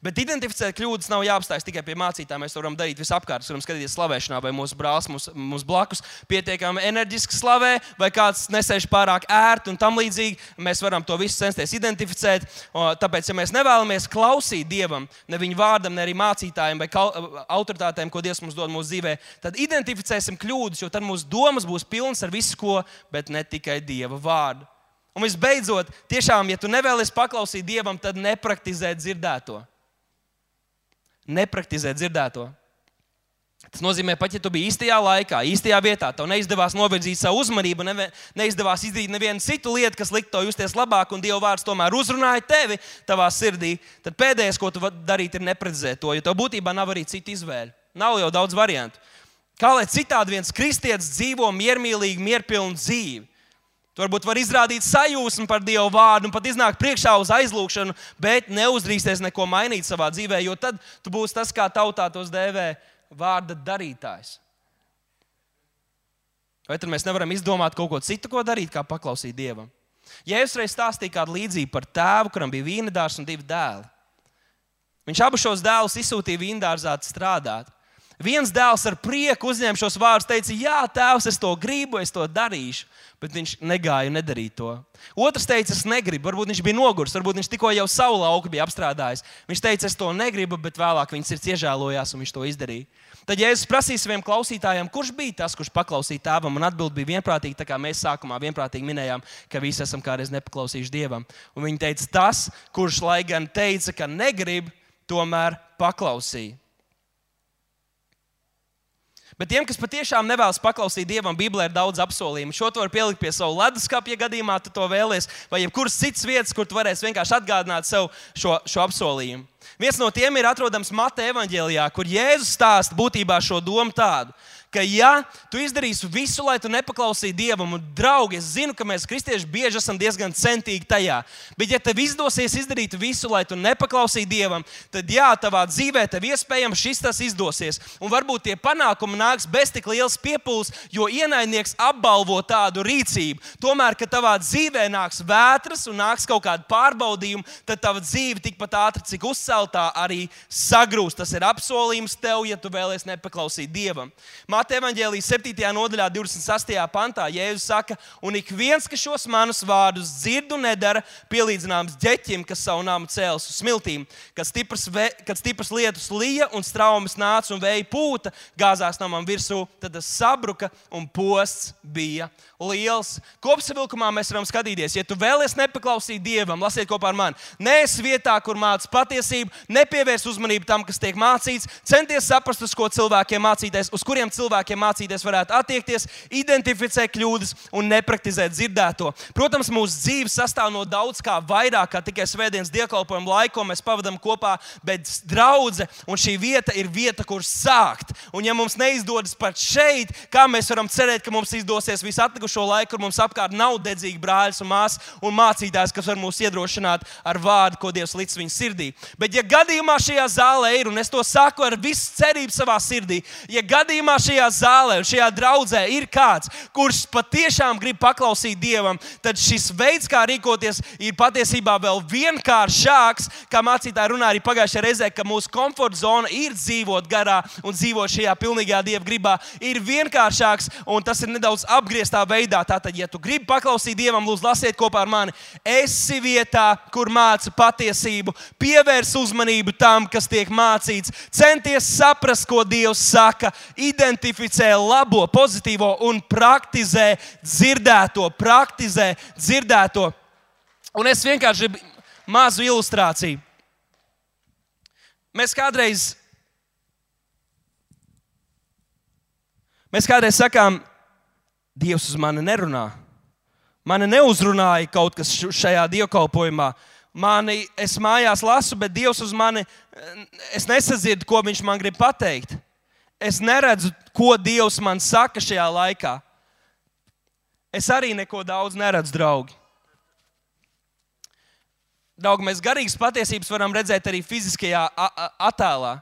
Bet identificēt kļūdas nav jāapstājas tikai pie mācītājiem. Mēs to varam darīt visapkārt. Mēs varam skatīties slavēšanā, vai mūsu brālis mums, mums blakus pietiekami enerģiski slavē, vai kāds nesēž pārāk ērti un tam līdzīgi. Mēs varam to visu censties identificēt. Tāpēc, ja mēs nevēlamies klausīt Dievam, ne viņa vārdam, ne arī mācītājiem vai autoritātēm, ko Dievs mums dod mūsu dzīvē, tad identificēsim kļūdas, jo tad mūsu domas būs pilnas ar visu ko, bet ne tikai Dieva vārdu. Un visbeidzot, tiešām, ja tu nevēlies paklausīt Dievam, tad nepraktizē dzirdēto nepraktizē dzirdēto. Tas nozīmē, pat ja tu biji īstajā laikā, īstajā vietā, tev neizdevās novirzīt savu uzmanību, ne, neizdevās izdarīt nevienu citu lietu, kas liktu tev justies labāk, un Dieva vārds tomēr uzrunāja tevi savā sirdī, tad pēdējais, ko tu vari darīt, ir neprecizēt to, jo tev būtībā nav arī citu izvēļu. Nav jau daudz variantu. Kā lai citādi viens kristietis dzīvo miermīlīgu, mierpilnu dzīvi? Tu varbūt vari izrādīt sajūsmu par Dieva vārdu un pat iznākt priekšā uz aizlūgšanu, bet neuzdrīksties neko mainīt savā dzīvē, jo tad tu būsi tas, kā tautā tos dēvē, vārda darītājs. Vai tad mēs nevaram izdomāt kaut ko citu, ko darīt, kā paklausīt Dievam? Ja es reiz stāstīju kādu līdzību par tēvu, kuram bija vīnedārs un divi dēli. Viņš abus šos dēlus izsūtīja vīndārzā strādāt. Viens dēls ar prieku uzņēma šos vārdus, teica, Jā, tēvs, es to gribu, es to darīšu. Bet viņš negāja un nedarīja to. Otrs teica, es negribu. Varbūt viņš bija noguris, varbūt viņš tikko jau savu lauku bija apstrādājis. Viņš teica, es to negribu, bet vēlāk viņš sirds iežēlojās un viņš to izdarīja. Tad, ja es prasīju saviem klausītājiem, kurš bija tas, kurš paklausīja tēvam, un atbild bija vienprātīgi, tā kā mēs sākumā vienprātīgi minējām, ka visi esam kādreiz nepaklausījuši dievam. Un viņi teica, tas, kurš lai gan teica, ka negrib, tomēr paklausīja. Bet tiem, kas patiešām nevēlas paklausīt Dievam, Bībelē ir daudz apsolījumu. Šo var pielikt pie savu leduskapja, ja gadījumā tu to vēlies, vai jebkuras citas vietas, kur tu varēsi vienkārši atgādināt sev šo, šo apsolījumu. Viens no tiem ir atrodams Mateja evanģēlijā, kur Jēzus stāsta būtībā šo domu tādu, ka, ja tu izdarīsi visu, lai tu nepaklausītu Dievam, un, draugi, es zinu, ka mēs, kristieši, bieži esam diezgan centīgi tajā, bet, ja tev izdosies izdarīt visu, lai tu nepaklausītu Dievam, tad, jā, tavā dzīvē tev iespējams šis tas izdosies. Un varbūt tie panākumi nāks bez tik liels piepūles, jo ienaidnieks apbalvo tādu rīcību. Tomēr, kad tavā dzīvē nāks vētras un nāks kaut kāda pārbaudījuma, tad tava dzīve tikpat ātri, cik uzceltā, arī sagrūs. Tas ir apsolījums tev, ja tu vēlies nepaklausīt Dievam. Mateja Evangelijas 7. nodaļā, 26. pantā, Jēzus saka, un ik viens, kas šos manus vārdus dzird un nedara, pielīdzināms ģeķim, kas savu nāmu cēlus uz smiltīm, kad stiprs, ve, kad stiprs lietus lija un straumes nāca un vēja pūta, gāzās namam virsū, tad tas sabruka un posts bija liels. Kopsavilkumā mēs varam skatīties, ja tu vēlies nepaklausīt Dievam, lasiet kopā ar mani. Nē, es vietā, kur mācās patiesību, nepievērs uzmanību tam, kas tiek mācīts, centies saprast, uz ko cilvēkiem mācīties, uz kuriem cilvēkiem mācīties, varētu attiekties, identificēt kļūdas un nepraktizēt dzirdēto. Protams, mūsu dzīve sastāv no daudz kā vairāk kā tikai svētdienas dievkalpojumu laiku, mēs pavadām kopā, bet draudzene un šī vieta ir vieta, kur sākt. Un, ja mums neizdodas pat šeit, kā mēs varam cerēt, ka mums izdosies visu atlikušo laiku, kur mums apkārt nav dedzīgi brāļi un māsas un mācītājs, kas var mūs iedrošināt ar vārdu, ko Dievs liks viņa sirdī. Bet, ja gadījumā šajā zālē ir, un es to saku ar visu cerību savā sirdī, ja gadījumā šajā zālē un šajā draudzē ir kāds, kurš patiešām grib paklausīt Dievam, tad šis veids, kā rīkoties, ir patiesībā vēl vienkāršāks. Kā mācītāji runāja arī pagājušajā reizē, ka mūsu komforta zona ir dzīvot garā un dzīvot šajā pilnīgā Dieva gribā, ir vienkāršāks un tas ir nedaudz apgrieztā veidā. Tātad, ja tu gribi paklausīt Dievam, lūdzu, lasiet kopā ar mani. Esi vietā, kur māca patiesību, pievērs uzmanību tam, kas tiek mācīts, centies saprast, ko Dievs saka, identificē labo, pozitīvo un praktizē dzirdēto, praktizē dzirdēto. Un es vienkārši gribu mazu ilustrāciju. Mēs kādreiz, mēs kādreiz sakām, Dievs uz mani nerunā. Mani neuzrunāja kaut kas šajā dievkalpojumā. Mani, es mājās lasu, bet Dievs uz mani, es nesadzirdu, ko Viņš man grib pateikt es neredzu, ko Dievs man saka šajā laikā. Es arī neko daudz neredzu, draugi. Draugi, mēs garīgas patiesības varam redzēt arī fiziskajā attēlā.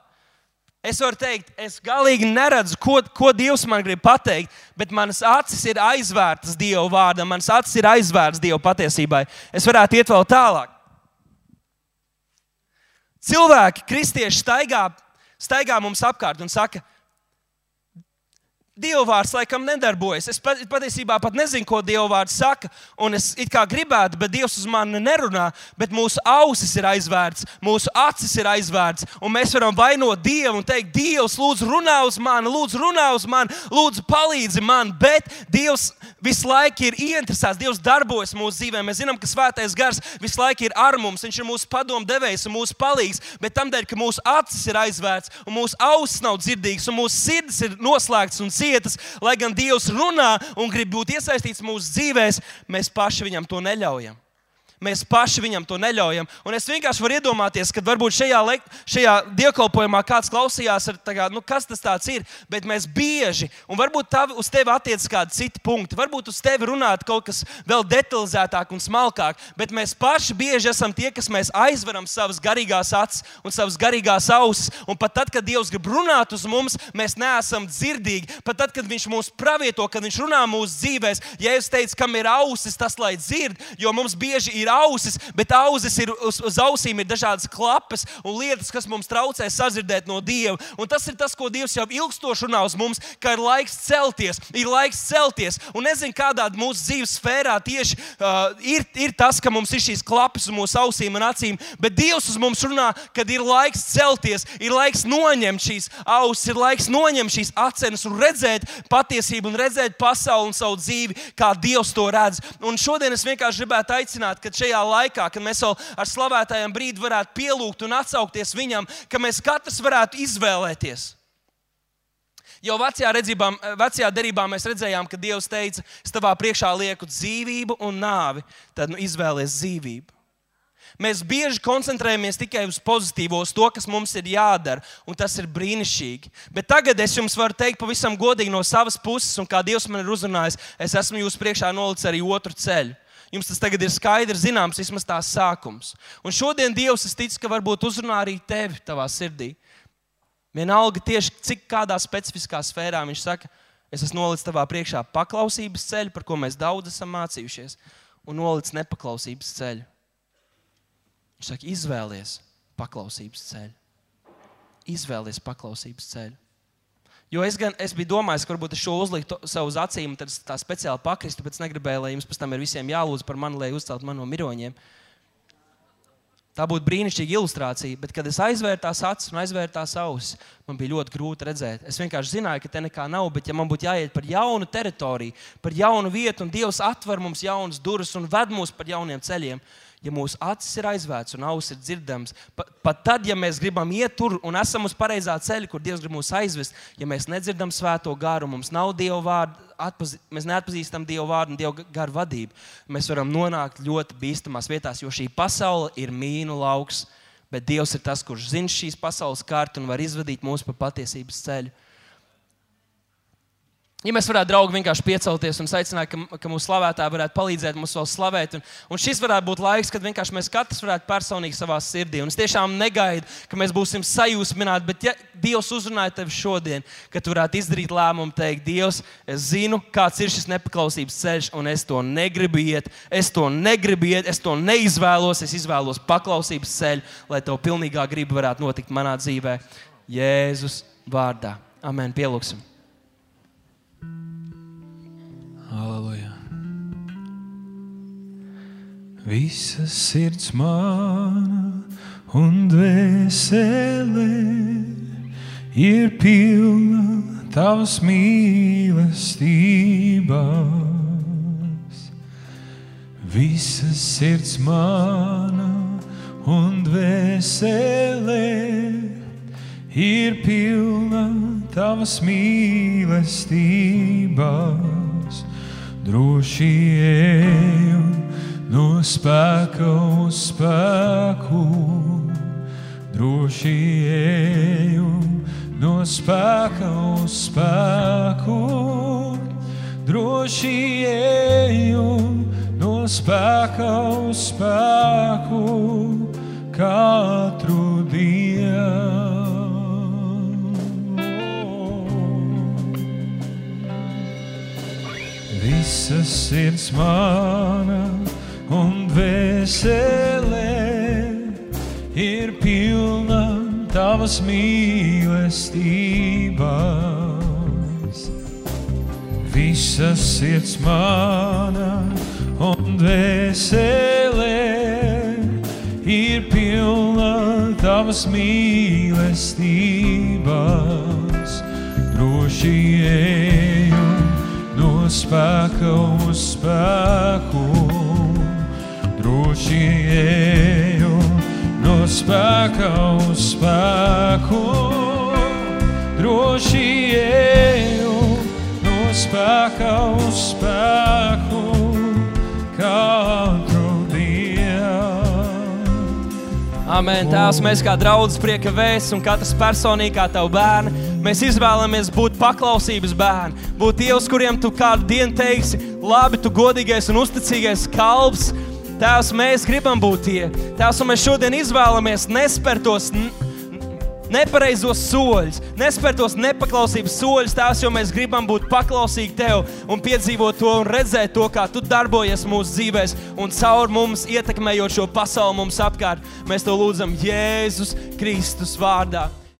Es varu teikt, es galīgi neredzu, ko, ko Dievs man grib pateikt, bet manas acis ir aizvērtas Dieva vārdam, manas acis ir aizvērtas Dieva patiesībai. Es varētu iet vēl tālāk. Cilvēki, kristieši, staigā, staigā mums apkārt un saka, Dievvvārds laikam nedarbojas. Es patiesībā pat nezinu, ko Dievvvārds saka. Un es kā gribētu, bet Dievs uz mani nerunā. Bet mūsu ausis ir aizvērts, mūsu acis ir aizvērts. Un mēs varam vainot Dievu un teikt, Dievs, lūdzu, runā uz mani, lūdzu, runā uz mani, lūdzu, palīdzi man. Bet Dievs visu laiku ir ieinteresēts, Dievs darbojas mūsu dzīvē. Mēs zinām, ka Svētais Gars visu laiku ir ar mums. Viņš ir mūsu padomdevējs un mūsu palīgs. Bet tam dēļ, ka mūsu acis ir aizvērts un mūsu ausis nav dzirdīgas un mūsu sirdis ir noslēgts un cietas, lai gan Dievs runā un grib būt iesaistīts mūsu dzīvēm, mēs paši viņam to neļaujam. Mēs paši viņam to neļaujam. Un es vienkārši varu iedomāties, ka varbūt šajā, šajā dievkalpojumā kāds klausījās, kā, nu, kas tas ir. Bet mēs bieži, un varbūt tavi, uz tevi attiecas kādi citi punkti, varbūt uz tevi runāt kaut kas vēl detalizētāk un smalkāk. Bet mēs paši bieži esam tie, kas aizveram savas garīgās acis un savas garīgās ausis. Un pat tad, kad Dievs grib runāt uz mums, mēs neesam dzirdīgi. Pat tad, kad Viņš mūs pravieto, kad Viņš runā mūsu dzīvēm, ja es teicu, kam ir ausis, tas lai dzird, jo mums bieži ir ausis, bet ausis ir uz, uz ausīm ir dažādas klapes un lietas, kas mums traucē sadzirdēt no Dieva. Un tas ir tas, ko Dievs jau ilgstoši runā uz mums, ka ir laiks celties, ir laiks celties. Un nezinu, kādā mūsu dzīves sfērā tieši uh, ir, ir tas, ka mums ir šīs klapes uz mūsu ausīm un acīm, bet Dievs uz mums runā, kad ir laiks celties, ir laiks noņemt šīs ausis, ir laiks noņemt šīs acenes un redzēt patiesību un redzēt pasauli un savu dzīvi, kā Dievs to redz. Un šodien es vienkārši gribētu aicināt, ka šajā laikā, kad mēs vēl ar slavētājiem brīdi varētu pielūgt un atsaukties viņam, ka mēs katrs varētu izvēlēties. Jau vecajā, redzībā, vecajā derībā mēs redzējām, ka Dievs teica, es tavā priekšā lieku dzīvību un nāvi, tad nu, izvēlies dzīvību. Mēs bieži koncentrējamies tikai uz pozitīvo, uz to, kas mums ir jādara, un tas ir brīnišķīgi. Bet tagad es jums varu teikt pavisam godīgi no savas puses, un kā Dievs man ir uzrunājis, es esmu jūs priekšā nolicis arī otru ceļu. Jums tas tagad ir skaidrs, zināms, vismaz tās sākums. Un šodien Dievs, es ticu, ka varbūt uzrunā arī tevi savā sirdī. Vienalga tieši cik kādā specifiskā sfērā viņš saka, es esmu nolicis tavā priekšā paklausības ceļu, par ko mēs daudz esam mācījušies, un nolicis nepaklausības ceļu. Viņš saka, izvēlies paklausības ceļu. Izvēlies paklausības ceļu. Jo es, gan, es biju domājis, ka varbūt es šo uzliktu sev uz acīm, tad tā speciāli pakristu, bet es negribēju, lai jums pēc tam ir visiem jālūdz par mani, lai uzceltu mani no miroņiem. Tā būtu brīnišķīga ilustrācija, bet, kad es aizvēru tās acis un aizvēru tās ausis, man bija ļoti grūti redzēt. Es vienkārši zināju, ka te nekā nav, bet, ja man būtu jāiet par jaunu teritoriju, par jaunu vietu, un Dievs atver mums jaunas durvis un ved mūs pa jauniem ceļiem, ja mūsu acis ir aizvērts un auss ir dzirdams, pat, pat tad, ja mēs gribam iet tur un esam uz pareizā ceļa, kur Dievs grib mūs aizvest, ja mēs nedzirdam svēto garu, mums nav Dieva vārda, atpazī, mēs neatpazīstam Dieva vārdu un Dieva garu vadību, mēs varam nonākt ļoti bīstamās vietās, jo šī pasaule ir mīnu lauks. Bet Dievs ir tas, kurš zina šīs pasaules kārtu un var izvadīt mūs pa patiesības ceļu. Ja mēs varētu, draugi, vienkārši piecelties un aicināt, ka, ka mūsu slavētāji varētu palīdzēt mums vēl slavēt. Un, un šis varētu būt laiks, kad vienkārši mēs katrs varētu personīgi savā sirdī. Un es tiešām negaidu, ka mēs būsim sajūsmināti, bet ja Dievs uzrunāja tevi šodien, ka tu varētu izdarīt lēmumu, teikt, Dievs, es zinu, kāds ir šis nepaklausības ceļš, un es to negribu iet, es to negribu iet, es to neizvēlos, es izvēlos paklausības ceļu, lai tev pilnīgā griba varētu notikt manā dzīvē. Jēzus vārdā. Amen. Pielūgsim.
Aleluja. Visa sirds mana un dvēsele ir pilna tavas mīlestības. Visa sirds mana un dvēsele ir pilna tavas mīlestības droši eju no spēka uz spēku, droši eju no spēka uz spēku, droši eju no spēka uz spēku katru dienu. Visa sirds mana un dvēselē ir pilna tavas mīlestības. Visa sirds mana un dvēselē ir pilna tavas mīlestības. Droši no spēka uz spēku, droši eju no spēka uz spēku, droši eju no spēka uz spēku, katru dienu.
Amen. Tēvs, mēs kā draugs prieka vēsts un katrs personīgi kā tavu bērnu Mēs izvēlamies būt paklausības bērni, būt tie, uz kuriem tu kādu dienu teiksi, labi, tu godīgais un uzticīgais kalps. Tēvs, mēs gribam būt tie. Tēvs, un mēs šodien izvēlamies nespērt tos nepareizos soļus, nespēr tos nepaklausības soļus, Tēvs, jo mēs gribam būt paklausīgi Tev un piedzīvot to un redzēt to, kā Tu darbojies mūsu dzīvēs un caur mums ietekmējot šo pasauli mums apkārt. Mēs to lūdzam Jēzus Kristus vārdā.